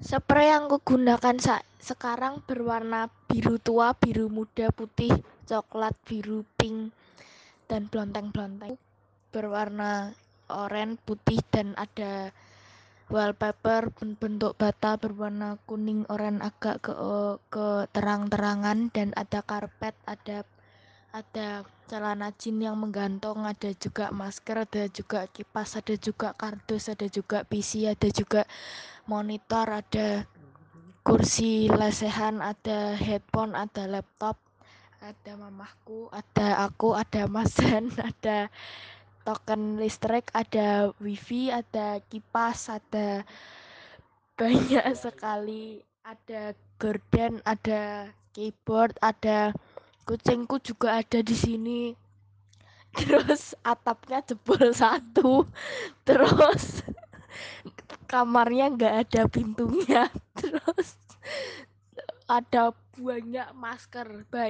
Spray yang kugunakan sekarang berwarna biru tua, biru muda, putih, coklat, biru, pink, dan blonteng-blonteng. Berwarna oranye, putih, dan ada wallpaper bentuk bata berwarna kuning oranye agak ke ke terang-terangan dan ada karpet, ada ada celana jin yang menggantung, ada juga masker, ada juga kipas, ada juga kardus, ada juga PC, ada juga monitor, ada kursi lesehan, ada headphone, ada laptop, ada mamahku, ada aku, ada Mas Dan, ada token listrik, ada wifi, ada kipas, ada banyak sekali, ada gorden, ada keyboard, ada kucingku juga ada di sini. Terus atapnya jebol satu. Terus kamarnya nggak ada pintunya. Terus ada banyak masker. Baik.